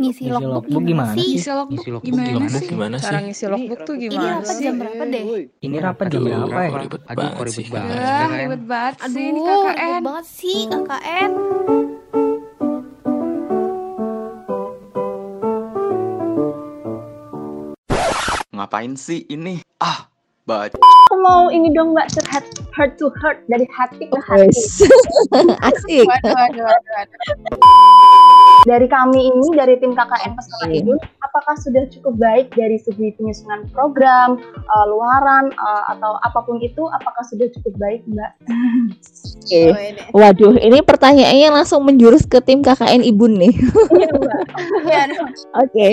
Ngisi logbook logbook gimana sih? Ngisi logbook Ngisi logbook gimana, gimana sih? Gimana Cara sih? ngisi logbook tuh Ini gimana rapat sih? jam berapa deh? Ini rapat jam Aduh, berapa ya? Aduh, kok ribet banget. KKN. ribet banget Aduh, sih ini ribet KKN. banget sih KKN. Ngapain sih ini? Ah, baca. Aku mau ini dong mbak curhat heart to heart dari hati ke hati. Asik. Waduh, waduh, waduh. Dari kami ini dari tim KKN Pesona Oke. Ibu, apakah sudah cukup baik dari segi penyusunan program, eh, luaran eh, atau apa pun itu, apakah sudah cukup baik mbak? Oke. Oh, ini. Waduh, ini pertanyaannya langsung menjurus ke tim KKN Ibun nih. Iya mbak. Iya. Oke,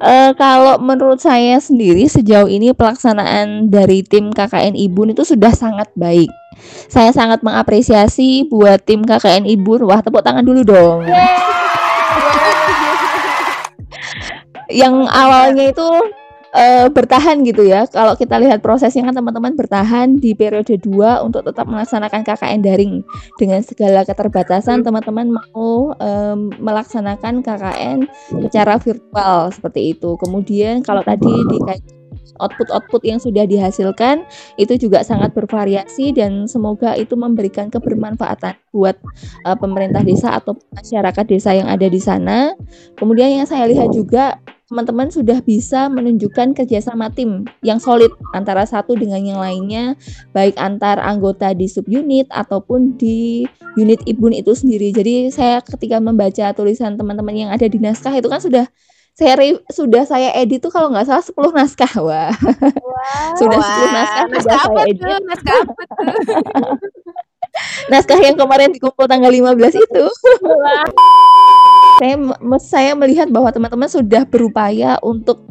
Eh, kalau menurut saya sendiri sejauh ini pelaksanaan dari tim KKN Ibun itu sudah sangat baik. Saya sangat mengapresiasi buat tim KKN Ibun. Wah, tepuk tangan dulu dong. Yang awalnya itu eh, bertahan gitu ya. Kalau kita lihat prosesnya kan teman-teman bertahan di periode 2 untuk tetap melaksanakan KKN daring dengan segala keterbatasan teman-teman mau em, melaksanakan KKN secara virtual seperti itu. Kemudian kalau tadi dikait output-output yang sudah dihasilkan itu juga sangat bervariasi dan semoga itu memberikan kebermanfaatan buat eh, pemerintah desa atau masyarakat desa yang ada di sana. Kemudian yang saya lihat juga teman-teman sudah bisa menunjukkan kerjasama tim yang solid antara satu dengan yang lainnya, baik antar anggota di subunit ataupun di unit ibun itu sendiri. Jadi saya ketika membaca tulisan teman-teman yang ada di naskah itu kan sudah saya re- sudah saya edit tuh kalau nggak salah 10 naskah wah. Sudah 10 Wah, naskah sudah naskah apa saya edit. Tuh? Naskah apa tuh? naskah yang kemarin dikumpul tanggal 15 itu saya saya melihat bahwa teman-teman sudah berupaya untuk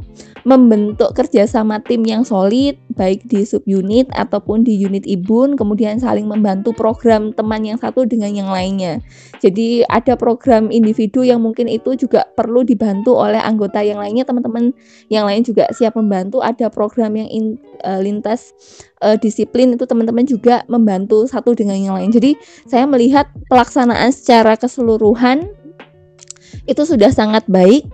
membentuk kerjasama tim yang solid baik di subunit ataupun di unit ibun kemudian saling membantu program teman yang satu dengan yang lainnya. Jadi ada program individu yang mungkin itu juga perlu dibantu oleh anggota yang lainnya. Teman-teman yang lain juga siap membantu. Ada program yang in- eh, lintas eh, disiplin itu teman-teman juga membantu satu dengan yang lain. Jadi saya melihat pelaksanaan secara keseluruhan itu sudah sangat baik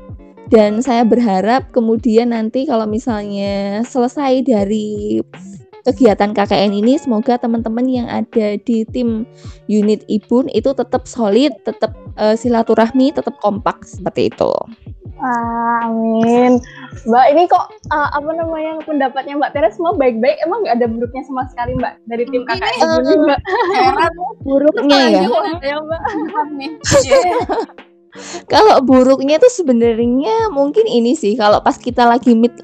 dan saya berharap kemudian nanti kalau misalnya selesai dari kegiatan KKN ini semoga teman-teman yang ada di tim unit Ibun itu tetap solid, tetap eh, silaturahmi, tetap kompak seperti itu. Ah, amin. Mbak ini kok eh, apa namanya pendapatnya Mbak Tera semua baik-baik, emang nggak ada buruknya sama sekali Mbak dari tim KKN Eh, Ibu nih, Mbak? Heran Buruknya ya. Ya Mbak. nih. Kalau buruknya itu sebenarnya mungkin ini sih kalau pas kita lagi meet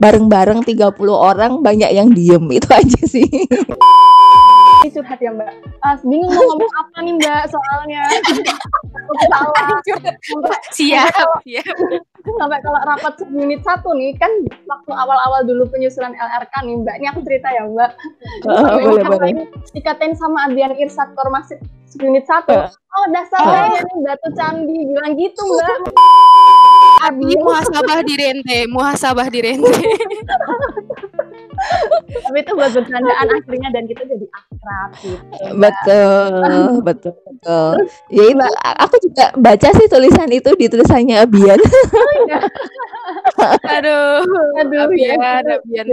bareng-bareng 30 orang banyak yang diem itu aja sih. Ini curhat ya Mbak. Ah, bingung mau ngomong apa nih Mbak soalnya. Aku salah. Siap, siap. Sampai kalau rapat unit satu nih kan waktu awal-awal dulu penyusunan LRK nih Mbak. Ini aku cerita ya Mbak. Oh, boleh boleh. ini Dikatain sama Adrian Irsat Kormas unit satu. Eh. Oh dasar Eh. kalian nih batu candi bilang gitu Mbak. Abi muhasabah di rente, muhasabah di rente. Tapi itu buat bercandaan akhirnya dan kita jadi akrab gitu. Betul, betul, betul. Ya itu a- aku juga baca sih tulisan itu di tulisannya Abian. Aduh, Aduh, Abian, ya. Abian.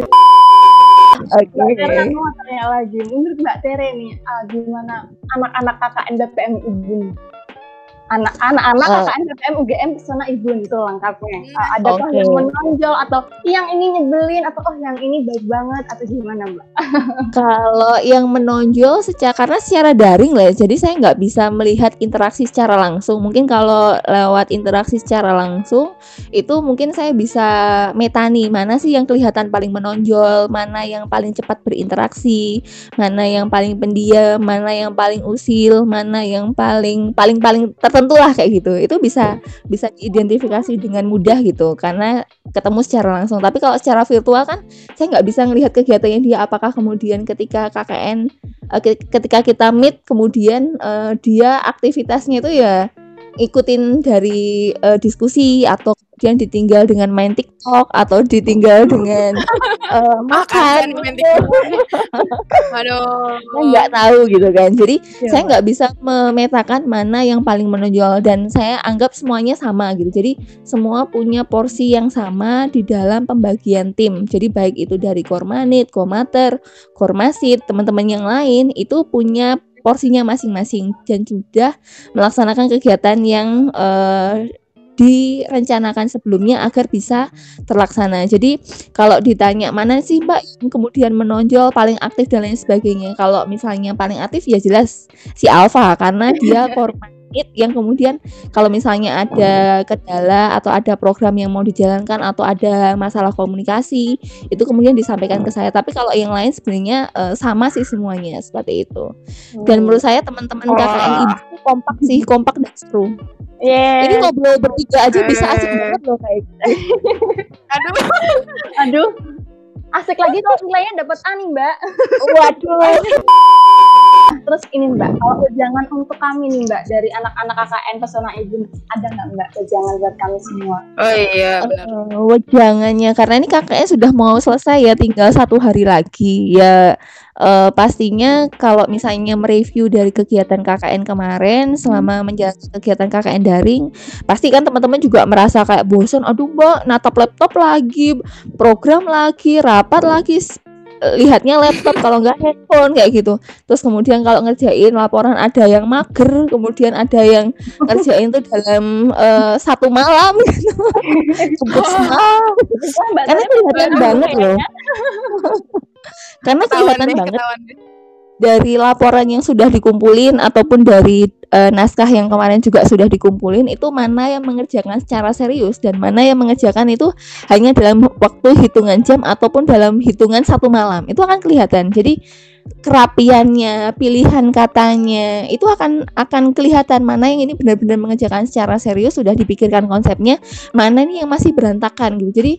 Oke. Tere aku mau tanya lagi. Menurut Mbak Tere nih, ah, gimana anak-anak KKN BPM Ibu? Anak-anak Eh. KKN BPM UGM Pesona Ibu itu lengkapnya. Ah, ada Oke. yang menonjol atau yang ini nyebelin atau oh yang ini baik banget atau gimana Mbak? Kalau yang menonjol secara karena secara daring lah, ya, jadi saya nggak bisa melihat interaksi secara langsung. Mungkin kalau lewat interaksi secara langsung itu mungkin saya bisa metani mana sih yang kelihatan paling menonjol, mana yang paling cepat berinteraksi, mana yang paling pendiam, mana yang paling usil, mana yang paling paling paling tertentu lah kayak gitu. Itu bisa bisa diidentifikasi dengan mudah gitu karena ketemu secara langsung. Tapi kalau secara virtual kan saya nggak bisa ngelihat kegiatannya dia apakah kemudian ketika KKN eh, ke- ketika kita meet kemudian eh, dia aktivitasnya itu ya ikutin dari eh, diskusi atau kemudian ditinggal dengan main TikTok atau ditinggal dengan eh, makan. Main TikTok. Aduh. Saya nggak tahu gitu kan. Jadi Iya, saya nggak bisa memetakan mana yang paling menonjol dan saya anggap semuanya sama gitu. Jadi semua punya porsi yang sama di dalam pembagian tim. Jadi baik itu dari Kormanit, Komater, Kormasit, teman-teman yang lain itu punya porsinya masing-masing dan sudah melaksanakan kegiatan yang eh, direncanakan sebelumnya agar bisa terlaksana. Jadi kalau ditanya mana sih Mbak yang kemudian menonjol paling aktif dan lain sebagainya. Kalau misalnya paling aktif ya jelas si Alfa karena dia korban yang kemudian kalau misalnya ada kendala atau ada program yang mau dijalankan atau ada masalah komunikasi itu kemudian disampaikan ke saya. Tapi kalau yang lain sebenarnya eh, sama sih semuanya seperti itu. Dan menurut saya teman-teman KKN ibu itu kompak sih, kompak dan seru. Yes. Ini ngobrol bertiga aja bisa asik banget loh kayak gitu. Aduh. Aduh. Asik lagi kalau nilainya dapat A nih, Mbak. Waduh. Terus ini Mbak, kalau wejangan untuk kami nih Mbak dari anak-anak KKN Pesona Ibu ada nggak Mbak wejangan buat kami semua? Oh iya benar. Wejangannya karena ini kakaknya sudah mau selesai ya tinggal satu hari lagi ya eh, pastinya kalau misalnya mereview dari kegiatan KKN kemarin selama menjalankan kegiatan KKN daring pasti kan teman-teman juga merasa kayak bosan aduh mbak natap laptop lagi program lagi rapat lagi lihatnya laptop kalau nggak handphone kayak gitu. Terus kemudian kalau ngerjain laporan ada yang mager kemudian ada yang ngerjain tuh dalam eh, satu malam gitu. Karena kelihatan banget kayaknya. loh. Karena kelihatan banget. Dari laporan yang sudah dikumpulin ataupun dari eh, naskah yang kemarin juga sudah dikumpulin itu mana yang mengerjakan secara serius dan mana yang mengerjakan itu hanya dalam waktu hitungan jam ataupun dalam hitungan satu malam. Itu akan kelihatan. Jadi kerapiannya pilihan katanya itu akan akan kelihatan mana yang ini benar-benar mengerjakan secara serius sudah dipikirkan konsepnya mana nih yang masih berantakan gitu. Jadi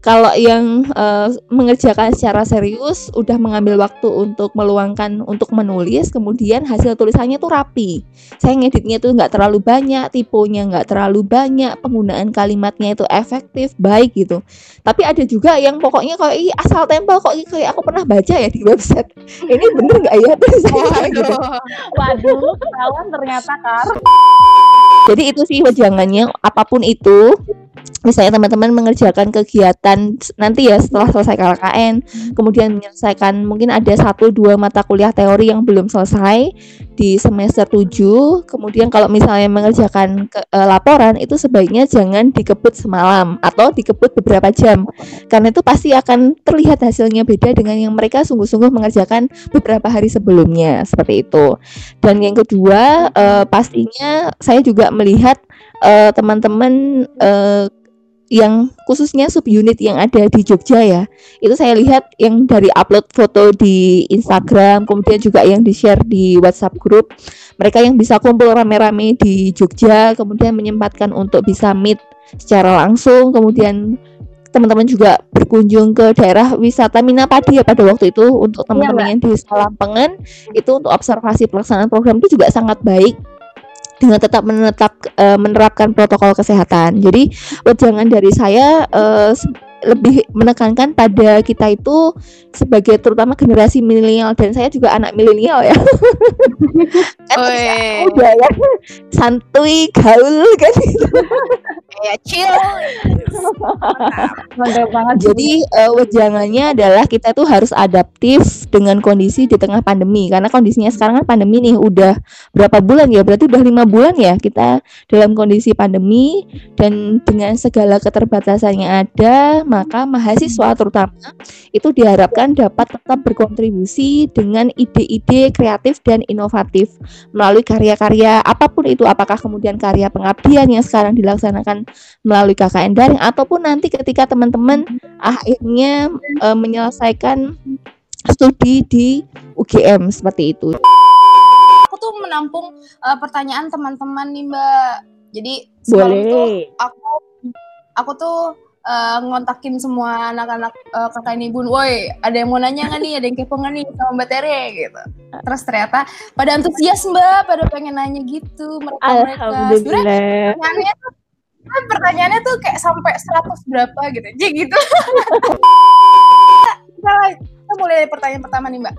kalau yang eh, mengerjakan secara serius udah mengambil waktu untuk meluangkan untuk menulis kemudian hasil tulisannya tuh rapi saya ngeditnya tuh nggak terlalu banyak tipenya nggak terlalu banyak penggunaan kalimatnya itu efektif baik gitu tapi ada juga yang pokoknya kayak "Ih, asal tempel kok kayak aku pernah baca ya di website ini bener nggak ya tulisannya kayak gitu Waduh. Waduh, ketahuan ternyata Kar. Jadi itu sih wejangannya apa pun itu. Misalnya teman-teman mengerjakan kegiatan nanti ya setelah selesai KKN, kemudian menyelesaikan mungkin ada satu dua mata kuliah teori yang belum selesai di semester 7. Kemudian kalau misalnya mengerjakan ke- eh, laporan itu sebaiknya jangan dikebut semalam atau dikebut beberapa jam. Karena itu pasti akan terlihat hasilnya beda dengan yang mereka sungguh-sungguh mengerjakan beberapa hari sebelumnya seperti itu. Dan yang kedua eh, pastinya saya juga melihat eh, teman-teman eh, yang khususnya subunit yang ada di Jogja ya itu saya lihat yang dari upload foto di Instagram kemudian juga yang di share di WhatsApp grup mereka yang bisa kumpul rame-rame di Jogja kemudian menyempatkan untuk bisa meet secara langsung kemudian teman-teman juga berkunjung ke daerah wisata Minapadi ya pada waktu itu untuk teman-teman yang di Salampengan itu untuk observasi pelaksanaan program itu juga sangat baik dengan tetap menetap eh, menerapkan protokol kesehatan. Jadi wejangan dari saya se- lebih menekankan pada kita itu sebagai terutama generasi milenial dan saya juga anak milenial ya. kan Oh, ya. Santuy, gaul kan. Kayak chill. Mantap. Banget. Jadi eh, wejangannya adalah kita tuh harus adaptif dengan kondisi di tengah pandemi. Karena kondisinya sekarang kan pandemi nih udah berapa bulan ya? Berarti udah lima bulan ya kita dalam kondisi pandemi dan dengan segala keterbatasannya ada maka mahasiswa terutama itu diharapkan dapat tetap berkontribusi dengan ide-ide kreatif dan inovatif melalui karya-karya apa pun itu. Apakah kemudian karya pengabdian yang sekarang dilaksanakan melalui KKN daring ataupun nanti ketika teman-teman akhirnya eh, menyelesaikan studi di UGM seperti itu. Aku tuh menampung eh, pertanyaan teman-teman nih Mbak. Jadi semalam tuh Boleh. aku aku tuh eh, ngontakin semua anak-anak eh, kakak ini bun, woi ada yang mau nanya nggak nih, ada yang kepo nggak nih sama Mbak Tere gitu. Terus ternyata pada antusias Mbak, pada pengen nanya gitu mereka mereka. Sebenarnya Alhamdulillah. pertanyaannya tuh kan pertanyaannya tuh kayak sampai 100 berapa gitu. Jadi gitu. kita, kita mulai dari pertanyaan pertama nih Mbak.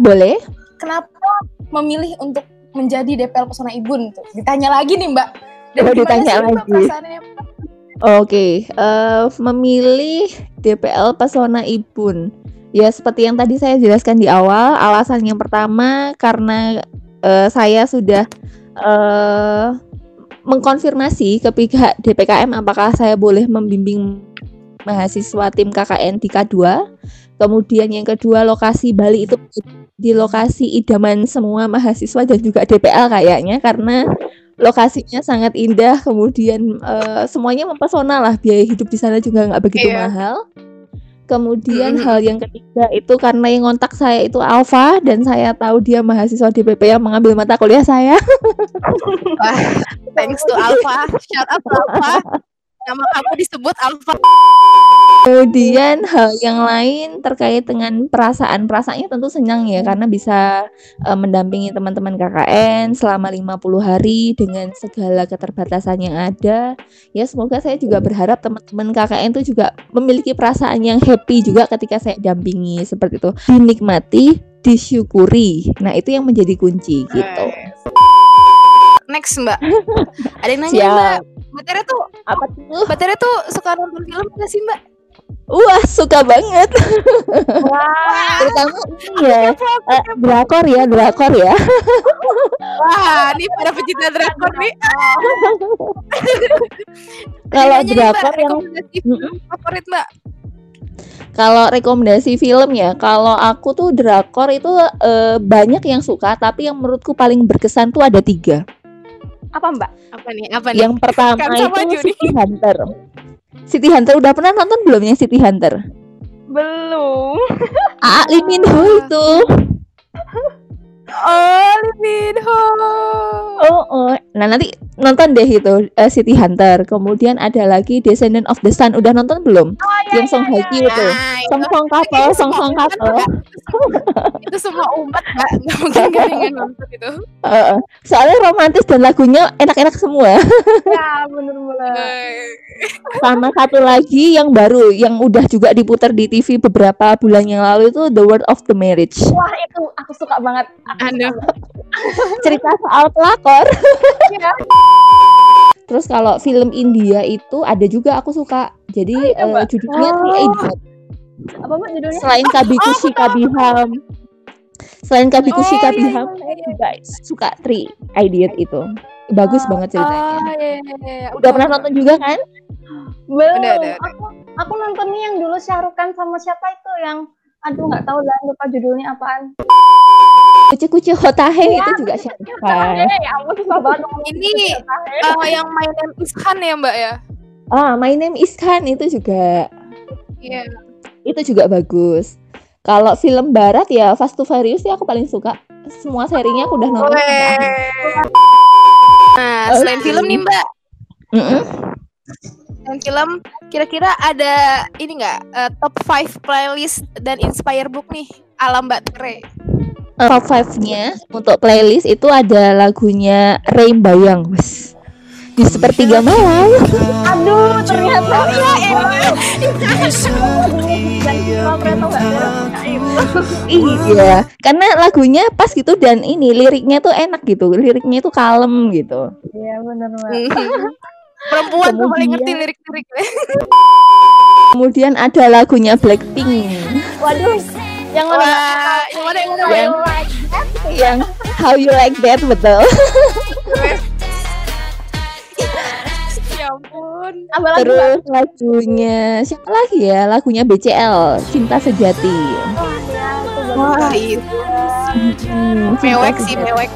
Boleh? Kenapa memilih untuk menjadi DPL Pesona Ibun tuh? Ditanya lagi nih Mbak. Dan Oh, ditanya sih, lagi. Oke, eh, memilih DPL Pesona Ibun. Ya seperti yang tadi saya jelaskan di awal, alasan yang pertama karena eh, saya sudah eh, mengkonfirmasi ke pihak DPKM apakah saya boleh membimbing mahasiswa tim KKN di K2. Kemudian yang kedua lokasi Bali itu di lokasi idaman semua mahasiswa dan juga DPL kayaknya karena lokasinya sangat indah kemudian eh, semuanya mempesona lah biaya hidup di sana juga nggak begitu Iya. mahal kemudian Mhm. hal yang ketiga itu karena yang kontak saya itu Alfa dan saya tahu dia mahasiswa DPP yang mengambil mata kuliah saya Wah, thanks to Alpha. Shout out to Alpha. Nama kamu disebut Alpha. kemudian hal yang lain terkait dengan perasaan perasaannya tentu senang ya karena bisa eh, mendampingi teman-teman KKN selama 50 hari dengan segala keterbatasan yang ada ya semoga saya juga berharap teman-teman KKN itu juga memiliki perasaan yang happy juga ketika saya dampingi seperti itu dinikmati disyukuri nah itu yang menjadi kunci gitu Next Mbak. Ada yang nanya Siap. Mbak. Mbak Tere tuh, apa tuh Mbak Tere tuh suka nonton film gak sih Mbak? wah suka banget terutama ini ya eh, drakor ya drakor ya Wah, ini pada pecinta drakor nih. kalau drakor yang favorit Mbak. Kalau rekomendasi film ya, kalau aku tuh drakor itu eh, banyak yang suka, tapi yang menurutku paling berkesan tuh ada tiga. Apa Mbak? Apa nih? Apa nih? Yang pertama Kan itu Juni. City Hunter. City Hunter udah pernah nonton belum yang City Hunter? Belum. Ah, Lee Min Ho itu. Oh, Lee Min Ho. Oh, oh. Nah nanti nonton deh itu eh, City Hunter. Kemudian ada lagi Descendant of the Sun. Udah nonton belum? yang Song Hye Kyo itu. Nah, itu, Song Song itu Song Song. Mbak. itu semua umat Mbak. Nggak mungkin gak nonton itu. Eh. soalnya romantis dan lagunya enak-enak semua. Ya, bener-bener. Eh, sama satu lagi yang baru yang udah juga diputar di TV beberapa bulan yang lalu itu The World of the Marriage Wah, itu aku suka banget. Aku Aduh. banget. cerita soal pelakor Iya. terus kalau film India itu ada juga aku suka jadi iya, eh, Mbak. judulnya Oh. Three Idiots Apa Mbak judulnya? selain Kabikushi Kabiham selain Kabikushi Oh, iya, Kabiham saya juga suka Three Idiots itu bagus banget ceritanya Oh, iya, iya, iya. udah pernah nonton juga kan Belum. Udah, udah, udah. Aku aku nontonnya yang dulu Syarukan sama siapa itu yang aduh nggak tahu lah lupa judulnya apaan. Kuci Hotahe Iya, itu juga siapa ya ampun susah banget Ini eh, yang My Name is Han ya Mbak ya? ah My Name is Khan itu juga Iya. itu juga bagus. Kalau film barat ya Fast to Furious sih aku paling suka. Semua serinya aku udah nonton. Nah, selain film nih Mbak, Mm-mm. selain film, kira-kira ada ini nggak eh, top 5 playlist dan inspire book nih ala Mbak Tere? Top 5-nya untuk playlist itu ada lagunya Rain Bayang. Wes. Di sepertiga malam. Aduh, ternyata Oh iya, iya, karena lagunya pas gitu dan ini liriknya tuh enak gitu. Liriknya tuh kalem gitu. Iya benar Mbak. Mhm. Perempuan tuh paling ngerti lirik-liriknya. Kemudian ada lagunya Blackpink Waduh, yang mana? Wah, yang mana yang mana? Yang- Yang yang How You Like That betul. ya ampun. Apa lagi Mbak? Terus lagunya siapa lagi ya? Lagunya BCL, Cinta Sejati. Wah, ya, itu Hmm, mewek sih, mewek.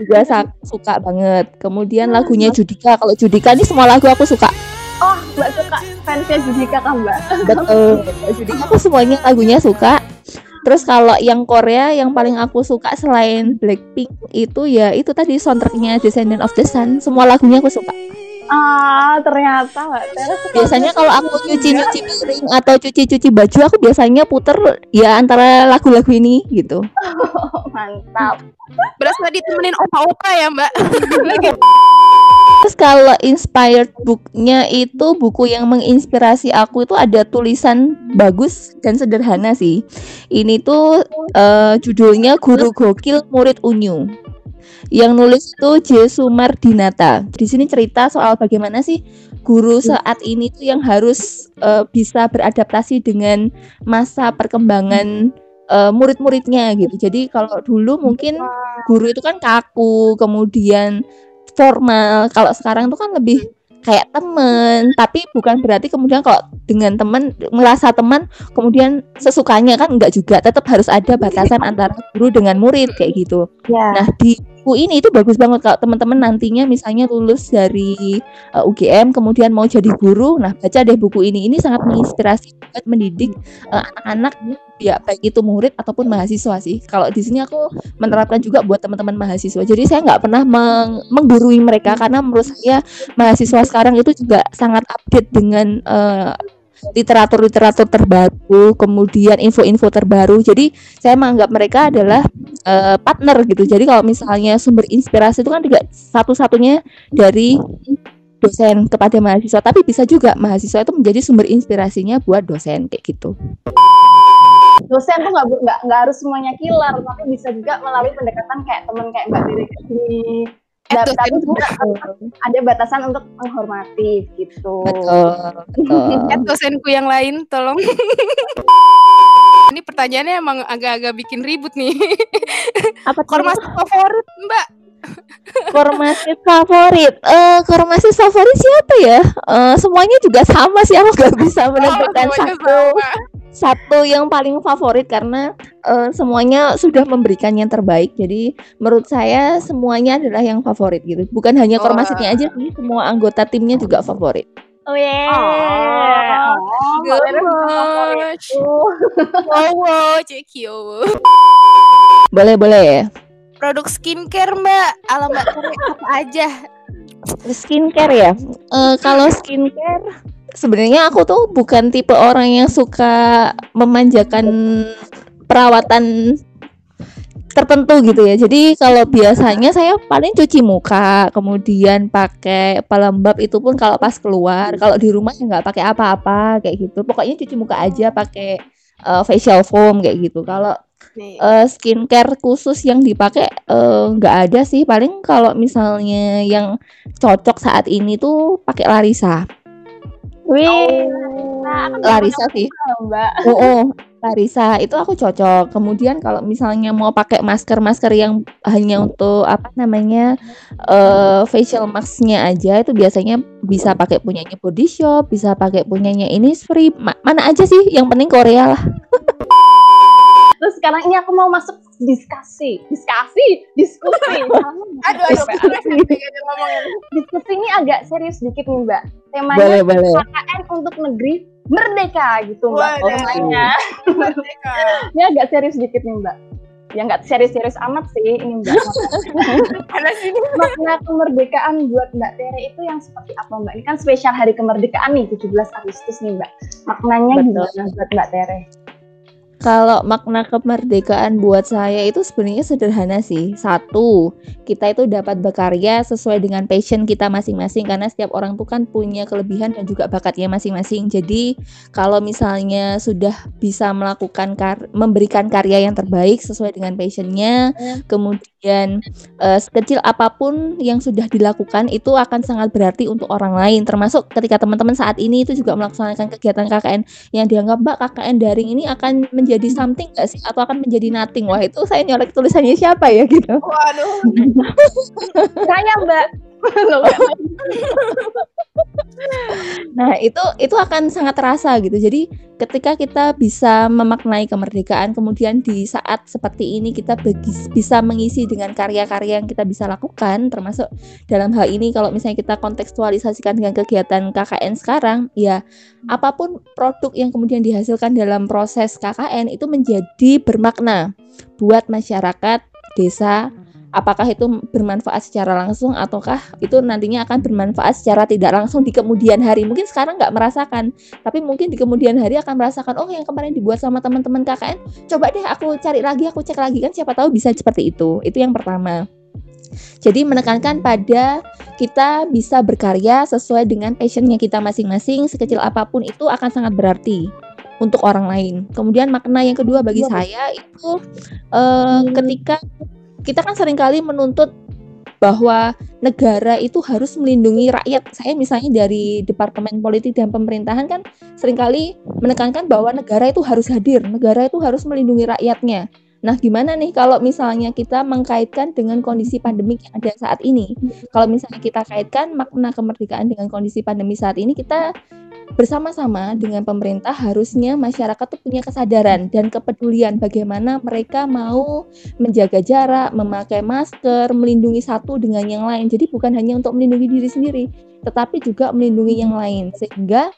juga suka banget. Kemudian lagunya Judika. Kalau Judika ini semua lagu aku suka. Oh, Mbak suka fansnya Judika kan Mbak? Betul. Judika aku semuanya lagunya suka. Terus kalau yang Korea yang paling aku suka selain Blackpink itu ya itu tadi soundtracknya Descendant of the Sun. Semua lagunya aku suka. Ah, ternyata Mbak Tera Biasanya kalau aku nyuci-nyuci piring atau cuci-cuci baju aku biasanya puter ya antara lagu-lagu ini gitu. mantap. Berasa ditemenin opa-opa ya, Mbak. Terus kalau inspired booknya itu buku yang menginspirasi aku itu ada tulisan bagus dan sederhana sih. Ini tuh eh, judulnya Guru Gokil Murid Unyu. Yang nulis itu J. Sumardinata. Di sini cerita soal bagaimana sih guru saat ini tuh yang harus eh, bisa beradaptasi dengan masa perkembangan eh, murid-muridnya gitu. Jadi kalau dulu mungkin guru itu kan kaku, kemudian formal. Kalau sekarang tuh kan lebih kayak temen, tapi bukan berarti kemudian kalau dengan temen merasa teman kemudian sesukanya kan enggak juga. Tetap harus ada batasan antara guru dengan murid kayak gitu. Ya. Nah, di buku ini itu bagus banget kalau teman-teman nantinya misalnya lulus dari uh, UGM kemudian mau jadi guru, nah baca deh buku ini. Ini sangat menginspirasi buat mendidik uh, anak-anak ya baik itu murid ataupun mahasiswa sih. Kalau di sini aku menerapkan juga buat teman-teman mahasiswa. Jadi saya nggak pernah meng- menggurui mereka karena menurut saya mahasiswa sekarang itu juga sangat update dengan uh, literatur-literatur terbaru, kemudian info-info terbaru. Jadi saya menganggap mereka adalah eh, partner gitu. Jadi kalau misalnya sumber inspirasi itu kan tidak satu-satunya dari dosen kepada mahasiswa, tapi bisa juga mahasiswa itu menjadi sumber inspirasinya buat dosen kayak gitu. dosen tuh nggak harus semuanya killer tapi bisa juga melalui pendekatan kayak temen kayak mbak Diri Eh, tapi ada batasan untuk menghormati gitu Betul, betul. Dosenku yang lain, tolong. Ini pertanyaannya emang agak-agak bikin ribut nih. Apa tuh? Formasi favorit, Mbak? Formasi favorit. Eh, formasi favorit siapa ya? Eh, semuanya juga sama sih. Aku nggak bisa menentukan Oh, satu. sama. Satu yang paling favorit karena eh, semuanya sudah memberikan yang terbaik. Jadi menurut saya semuanya adalah yang favorit gitu. Bukan hanya Wah. formasinya aja sih, semua anggota timnya juga favorit. oh yeah oh, Gemoy. Wow, wow, cekio. Boleh boleh ya. Produk skincare, Mbak. Ala Mbak Tere apa aja? Skincare ya. Eh, kalau skincare sebenarnya aku tuh bukan tipe orang yang suka memanjakan perawatan tertentu gitu ya. Jadi kalau biasanya saya paling cuci muka, kemudian pakai pelembab itu pun kalau pas keluar. Kalau di rumah ya nggak pakai apa-apa kayak gitu. Pokoknya cuci muka aja pakai eh, facial foam kayak gitu. Kalau eh, skincare khusus yang dipakai eh, nggak ada sih. Paling kalau misalnya yang cocok saat ini tuh pakai Larisa. Wih Larisa sih. mbak Oh, oh, Larisa itu aku cocok. Kemudian kalau misalnya mau pakai masker-masker yang hanya untuk apa namanya eh facial mask-nya aja itu biasanya bisa pakai punyanya Body Shop, bisa pakai punyanya Innisfree. Ma- mana aja sih? Yang penting Korea lah. terus sekarang ini aku mau masuk diskusi diskusi diskusi. Aduh, aduh, diskusi. ini agak serius dikit nih mbak. Temanya Boleh, boleh. KKN untuk negeri merdeka gitu mbak. Waduh. temanya. Ini agak serius dikit nih mbak. Ya nggak serius-serius amat sih ini mbak. Ada sini. makna kemerdekaan buat mbak Tere itu yang seperti apa mbak? Ini kan spesial hari kemerdekaan nih 17 Agustus nih mbak. Maknanya Betul. gimana buat mbak Tere Kalau makna kemerdekaan buat saya itu sebenarnya sederhana sih. Satu, kita itu dapat berkarya sesuai dengan passion kita masing-masing karena setiap orang tuh kan punya kelebihan dan juga bakatnya masing-masing. Jadi kalau misalnya sudah bisa melakukan kar- memberikan karya yang terbaik sesuai dengan passionnya, kemudian eh, sekecil apa pun yang sudah dilakukan itu akan sangat berarti untuk orang lain. Termasuk ketika teman-teman saat ini itu juga melaksanakan kegiatan KKN yang dianggap mbak KKN daring ini akan menjadi something nggak sih? Atau akan menjadi nothing? Wah itu saya nyolek tulisannya siapa ya gitu? Waduh. saya mbak nah itu itu akan sangat terasa gitu. Jadi ketika kita bisa memaknai kemerdekaan kemudian di saat seperti ini kita bagi- bisa mengisi dengan karya-karya yang kita bisa lakukan termasuk dalam hal ini kalau misalnya kita kontekstualisasikan dengan kegiatan KKN sekarang ya apa pun produk yang kemudian dihasilkan dalam proses KKN itu menjadi bermakna buat masyarakat desa apakah itu bermanfaat secara langsung ataukah itu nantinya akan bermanfaat secara tidak langsung di kemudian hari? Mungkin sekarang nggak merasakan tapi mungkin di kemudian hari akan merasakan oh yang kemarin dibuat sama teman-teman KKN coba deh aku cari lagi aku cek lagi. Kan siapa tahu bisa seperti itu. Itu yang pertama. Jadi menekankan pada kita bisa berkarya sesuai dengan passionnya kita masing-masing, sekecil apa pun itu akan sangat berarti untuk orang lain. Kemudian makna yang kedua bagi saya itu eh, ketika kita kan sering kali menuntut bahwa negara itu harus melindungi rakyat. Saya misalnya dari Departemen Politik dan Pemerintahan kan sering kali menekankan bahwa negara itu harus hadir, negara itu harus melindungi rakyatnya. Nah, gimana nih kalau misalnya kita mengkaitkan dengan kondisi pandemi yang ada saat ini? Kalau misalnya kita kaitkan makna kemerdekaan dengan kondisi pandemi saat ini, kita bersama-sama dengan pemerintah harusnya masyarakat tuh punya kesadaran dan kepedulian bagaimana mereka mau menjaga jarak, memakai masker, melindungi satu dengan yang lain. Jadi bukan hanya untuk melindungi diri sendiri, tetapi juga melindungi yang lain sehingga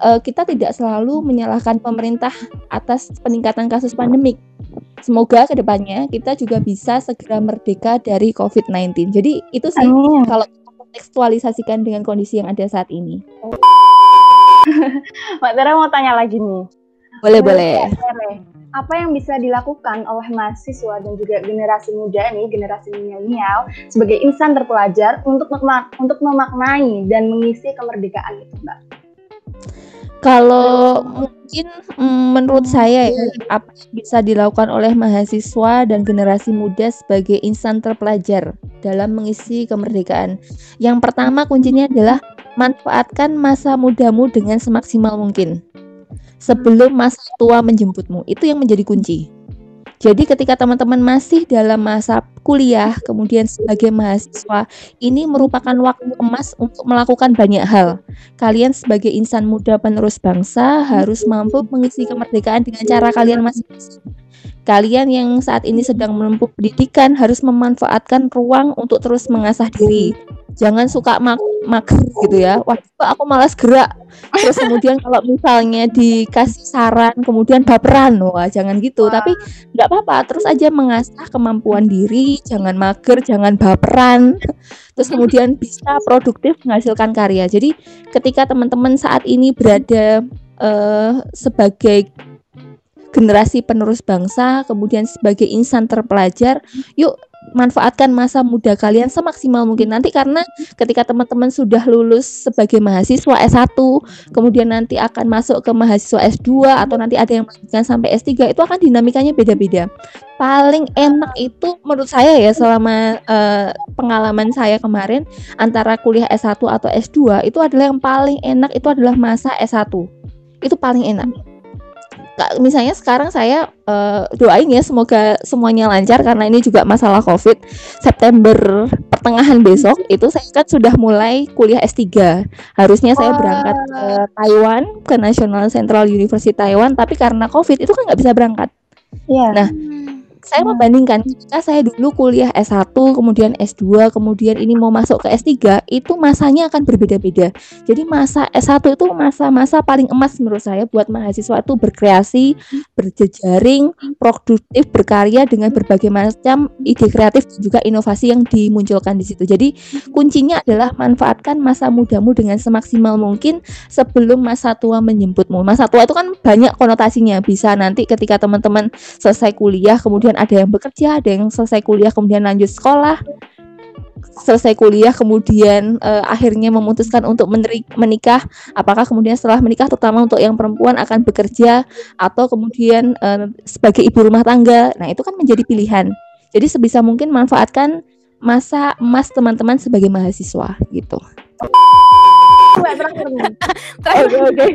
uh, kita tidak selalu menyalahkan pemerintah atas peningkatan kasus pandemik. Semoga ke depannya kita juga bisa segera merdeka dari COVID-19. Jadi itu sih Amin. kalau kontekstualisasikan dengan kondisi yang ada saat ini. Mbak Tera mau tanya lagi nih. Boleh Menurut boleh. Tere, apa yang bisa dilakukan oleh mahasiswa dan juga generasi muda ini, generasi milenial sebagai insan terpelajar untuk untuk memaknai dan mengisi kemerdekaan itu, Mbak? Kalau mungkin mm, menurut saya ya, apa yang bisa dilakukan oleh mahasiswa dan generasi muda sebagai insan terpelajar dalam mengisi kemerdekaan. Yang pertama kuncinya adalah manfaatkan masa mudamu dengan semaksimal mungkin. Sebelum masa tua menjemputmu. Itu yang menjadi kunci. Jadi ketika teman-teman masih dalam masa kuliah, kemudian sebagai mahasiswa, ini merupakan waktu emas untuk melakukan banyak hal. Kalian sebagai insan muda penerus bangsa harus mampu mengisi kemerdekaan dengan cara kalian masing-masing. Kalian yang saat ini sedang menempuh pendidikan harus memanfaatkan ruang untuk terus mengasah diri. Jangan suka mak mager gitu ya. Wah, aku malas gerak. Terus kemudian kalau misalnya dikasih saran, kemudian baperan, wah jangan gitu. Tapi nggak apa-apa, terus aja mengasah kemampuan diri, jangan mager, jangan baperan. Terus kemudian bisa produktif menghasilkan karya. Jadi ketika teman-teman saat ini berada eh, sebagai generasi penerus bangsa, kemudian sebagai insan terpelajar, yuk manfaatkan masa muda kalian semaksimal mungkin. Nanti karena ketika teman-teman sudah lulus sebagai mahasiswa S1 kemudian nanti akan masuk ke mahasiswa S2 atau nanti ada yang melanjutkan sampai S3 itu akan dinamikanya beda-beda. Paling enak itu menurut saya ya selama eh, pengalaman saya kemarin antara kuliah S1 atau S2 itu adalah yang paling enak itu adalah masa S1 itu paling enak misalnya sekarang saya eh, doain ya semoga semuanya lancar karena ini juga masalah COVID. September pertengahan besok itu saya kan sudah mulai kuliah S3. Harusnya saya berangkat ke Taiwan ke National Central University Taiwan, tapi karena COVID itu kan nggak bisa berangkat. Iya. Nah, saya membandingkan ketika saya dulu kuliah S1, kemudian S2, kemudian ini mau masuk ke S3, itu masanya akan berbeda-beda. Jadi masa S1 itu masa-masa paling emas menurut saya buat mahasiswa itu berkreasi, berjejaring, produktif, berkarya dengan berbagai macam ide kreatif dan juga inovasi yang dimunculkan di situ. Jadi kuncinya adalah manfaatkan masa mudamu dengan semaksimal mungkin sebelum masa tua menjemputmu. Masa tua itu kan banyak konotasinya. Bisa nanti ketika teman-teman selesai kuliah, kemudian ada yang bekerja, ada yang selesai kuliah kemudian lanjut sekolah, selesai kuliah kemudian eh, akhirnya memutuskan untuk menikah. Apakah kemudian setelah menikah, terutama untuk yang perempuan akan bekerja atau kemudian eh, sebagai ibu rumah tangga. Nah itu kan menjadi pilihan. Jadi sebisa mungkin manfaatkan masa emas teman-teman sebagai mahasiswa gitu. Mbak terakhir. Oke oke.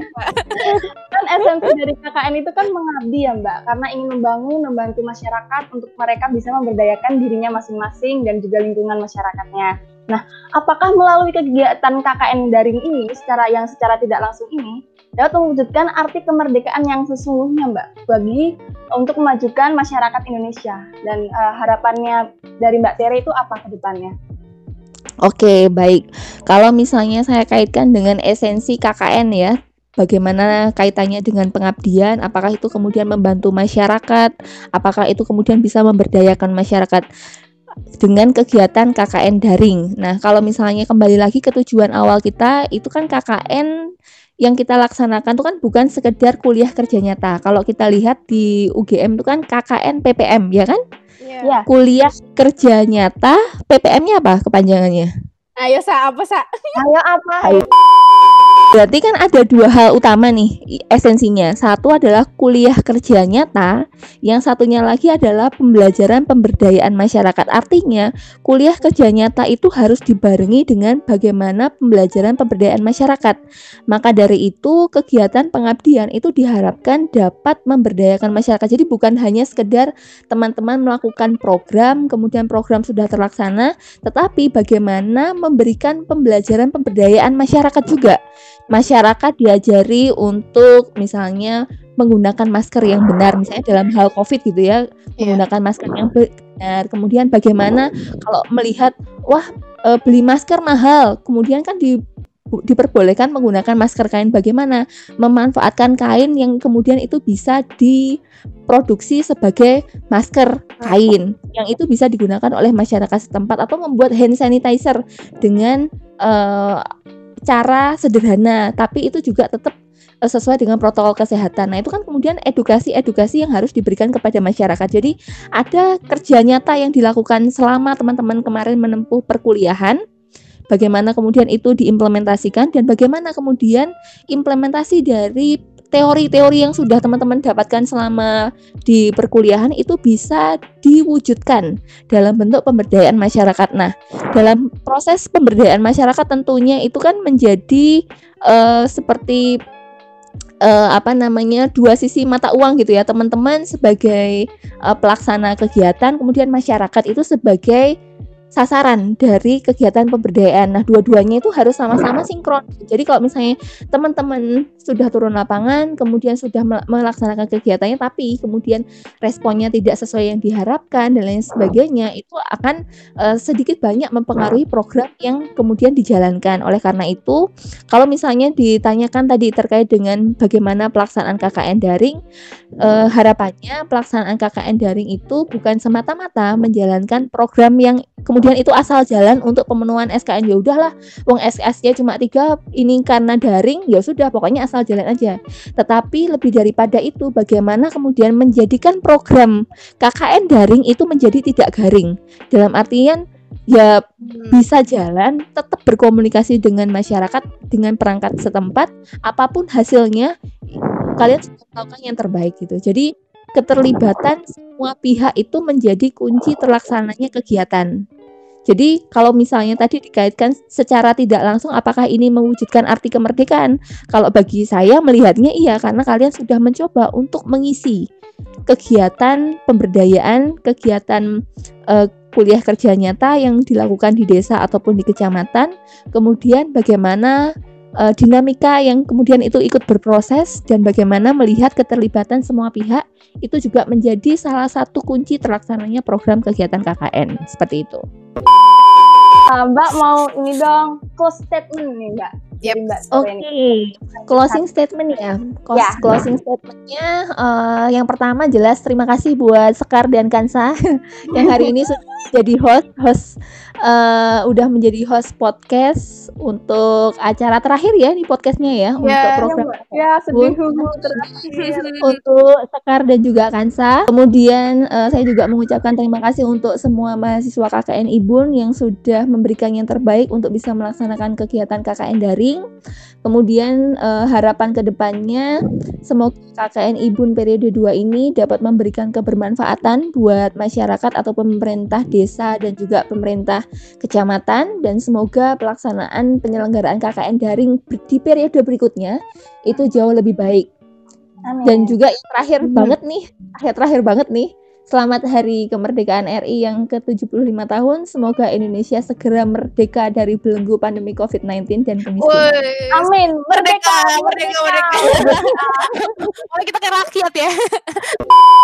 kan esensi dari KKN itu kan mengabdi ya Mbak, karena ingin membangun, membantu masyarakat untuk mereka bisa memberdayakan dirinya masing-masing dan juga lingkungan masyarakatnya. Nah, apakah melalui kegiatan KKN daring ini, secara yang secara tidak langsung ini, dapat mewujudkan arti kemerdekaan yang sesungguhnya Mbak, bagi untuk memajukan masyarakat Indonesia dan eh, harapannya dari Mbak Tere itu apa ke depannya? Oke, baik. Kalau misalnya saya kaitkan dengan esensi KKN ya, bagaimana kaitannya dengan pengabdian, apakah itu kemudian membantu masyarakat, apakah itu kemudian bisa memberdayakan masyarakat dengan kegiatan KKN daring. Nah, kalau misalnya kembali lagi ke tujuan awal kita, itu kan KKN yang kita laksanakan itu kan bukan sekedar kuliah kerja nyata. Kalau kita lihat di UGM itu kan KKN PPM ya kan? Iya. Ya. Kuliah kerja nyata, PPM-nya apa kepanjangannya? Ayo sa apa sa? Ayo apa? Berarti kan ada dua hal utama nih esensinya. Satu adalah kuliah kerja nyata, yang satunya lagi adalah pembelajaran pemberdayaan masyarakat. Artinya, kuliah kerja nyata itu harus dibarengi dengan bagaimana pembelajaran pemberdayaan masyarakat. Maka dari itu, kegiatan pengabdian itu diharapkan dapat memberdayakan masyarakat. Jadi bukan hanya sekedar teman-teman melakukan program, kemudian program sudah terlaksana, tetapi bagaimana memberikan pembelajaran pemberdayaan masyarakat juga masyarakat diajari untuk misalnya menggunakan masker yang benar misalnya dalam hal covid gitu ya menggunakan masker yang benar. Kemudian bagaimana kalau melihat wah e, beli masker mahal kemudian kan di diperbolehkan menggunakan masker kain bagaimana memanfaatkan kain yang kemudian itu bisa diproduksi sebagai masker kain yang itu bisa digunakan oleh masyarakat setempat atau membuat hand sanitizer dengan eh, cara sederhana tapi itu juga tetap eh, sesuai dengan protokol kesehatan. Nah, itu kan kemudian edukasi-edukasi yang harus diberikan kepada masyarakat. Jadi, ada kerja nyata yang dilakukan selama teman-teman kemarin menempuh perkuliahan. Bagaimana kemudian itu diimplementasikan dan bagaimana kemudian implementasi dari teori-teori yang sudah teman-teman dapatkan selama di perkuliahan itu bisa diwujudkan dalam bentuk pemberdayaan masyarakat. Nah, dalam proses pemberdayaan masyarakat tentunya itu kan menjadi eh, seperti eh, apa namanya dua sisi mata uang gitu ya. Teman-teman sebagai eh, pelaksana kegiatan kemudian masyarakat itu sebagai sasaran dari kegiatan pemberdayaan. Nah, dua-duanya itu harus sama-sama sinkron. Jadi kalau misalnya teman-teman sudah turun lapangan, kemudian sudah mel- melaksanakan kegiatannya, tapi kemudian responnya tidak sesuai yang diharapkan dan lain sebagainya, itu akan eh, sedikit banyak mempengaruhi program yang kemudian dijalankan. Oleh karena itu, kalau misalnya ditanyakan tadi terkait dengan bagaimana pelaksanaan KKN daring, eh, harapannya pelaksanaan KKN daring itu bukan semata-mata menjalankan program yang kemudian itu asal jalan untuk pemenuhan SKN ya udahlah, wong SKS-nya cuma tiga, ini karena daring ya sudah pokoknya asal jalan aja. Tetapi lebih daripada itu, bagaimana kemudian menjadikan program KKN daring itu menjadi tidak garing. Dalam artian ya bisa jalan, tetap berkomunikasi dengan masyarakat, dengan perangkat setempat, apa pun hasilnya, kalian sudah melakukan yang terbaik gitu. Jadi keterlibatan semua pihak itu menjadi kunci terlaksananya kegiatan. Jadi kalau misalnya tadi dikaitkan secara tidak langsung apakah ini mewujudkan arti kemerdekaan? Kalau bagi saya melihatnya iya karena kalian sudah mencoba untuk mengisi kegiatan pemberdayaan, kegiatan eh, kuliah kerja nyata yang dilakukan di desa ataupun di kecamatan. Kemudian bagaimana eh, dinamika yang kemudian itu ikut berproses dan bagaimana melihat keterlibatan semua pihak itu juga menjadi salah satu kunci terlaksananya program kegiatan KKN seperti itu. Ah, Mbak mau ini dong close statement nih Mbak. Yep. Oke, ini. closing statement ya. Close- Ya. Closing statementnya eh, yang pertama jelas terima kasih buat Sekar dan Kansa yang hari ini sudah jadi host, host eh, udah menjadi host podcast untuk acara terakhir ya di podcastnya ya untuk program Ya sedih tersebut. huhu terakhir. untuk Sekar dan juga Kansa. Kemudian eh, saya juga mengucapkan terima kasih untuk semua mahasiswa KKN Ibun yang sudah memberikan yang terbaik untuk bisa melaksanakan kegiatan KKN daring. Kemudian eh, harapan ke depannya semoga KKN Ibun periode 2 ini dapat memberikan kebermanfaatan buat masyarakat atau pemerintah desa dan juga pemerintah kecamatan dan semoga pelaksanaan penyelenggaraan KKN daring di periode berikutnya itu jauh lebih baik. Amin. Dan juga yang terakhir Hmm. banget nih, terakhir terakhir banget nih. Selamat Hari Kemerdekaan RI yang ke-75 tahun. Semoga Indonesia segera merdeka dari belenggu pandemi COVID-19 dan kemiskinan. Amin. merdeka, merdeka, merdeka. Oleh kita ke rakyat ya.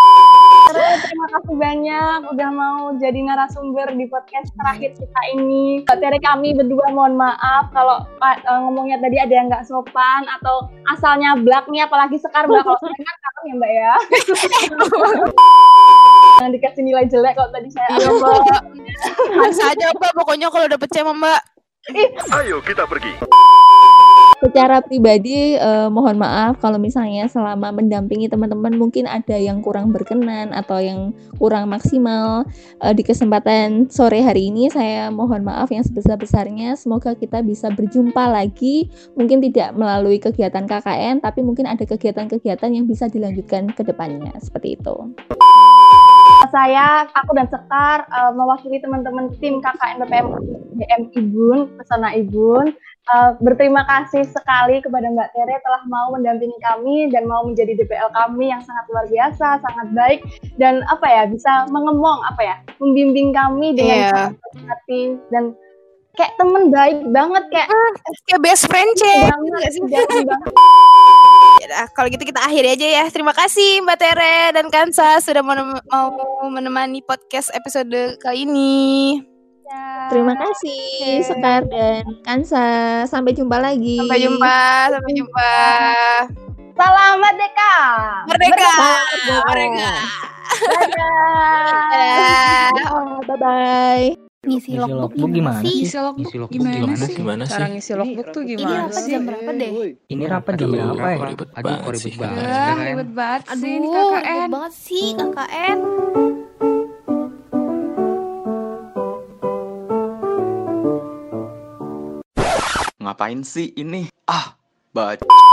Terima kasih banyak udah mau jadi narasumber di podcast terakhir kita ini. Dari kami berdua mohon maaf kalau uh, ngomongnya tadi ada yang nggak sopan atau asalnya black nih apalagi sekar mbak kalau saya kan ya mbak ya. Jangan dikasih nilai jelek kalau tadi saya. Iya mbak. Bisa aja mbak. Pokoknya kalau dapet C sama mbak. Ayo kita pergi. Secara pribadi eh, mohon maaf kalau misalnya selama mendampingi teman-teman mungkin ada yang kurang berkenan atau yang kurang maksimal Eh, di kesempatan sore hari ini saya mohon maaf yang sebesar-besarnya semoga kita bisa berjumpa lagi mungkin tidak melalui kegiatan KKN tapi mungkin ada kegiatan-kegiatan yang bisa dilanjutkan ke depannya seperti itu. Saya, aku dan Sekar eh, mewakili teman-teman tim KKN BPM BM Ibun, Pesona Ibun. Eh, berterima kasih sekali kepada Mbak Tere telah mau mendampingi kami dan mau menjadi DPL kami yang sangat luar biasa, sangat baik dan apa ya bisa mengemong apa ya, membimbing kami dengan Iya. sangat hati dan kayak temen baik banget kayak Kayak best friend, Cek. sih? jauh banget. Yaudah, kalau gitu kita akhiri aja ya. Terima kasih Mbak Tere dan Kansa sudah mau menemani podcast episode kali ini. Terima kasih Sekar dan Kansa. Sampai jumpa lagi. Sampai jumpa, sampai jumpa. Salam Merdeka. Merdeka. Merdeka. Merdeka. Dadah. Dadah. Bye bye. Ngisi logbook logbook gimana sih? sih? Ngisi logbook Ngisi logbook gimana, gimana sih? sih? Gimana Cara sih? ngisi logbook tuh Ini gimana rapat sih? jam berapa deh? Ini rapat jam Aduh, berapa ya? ribet Aduh, kok banget ribet sih. banget. Ah, KKN. ribet banget sih ini Aduh, ribet banget sih KKN. Ngapain sih ini? Ah, baca.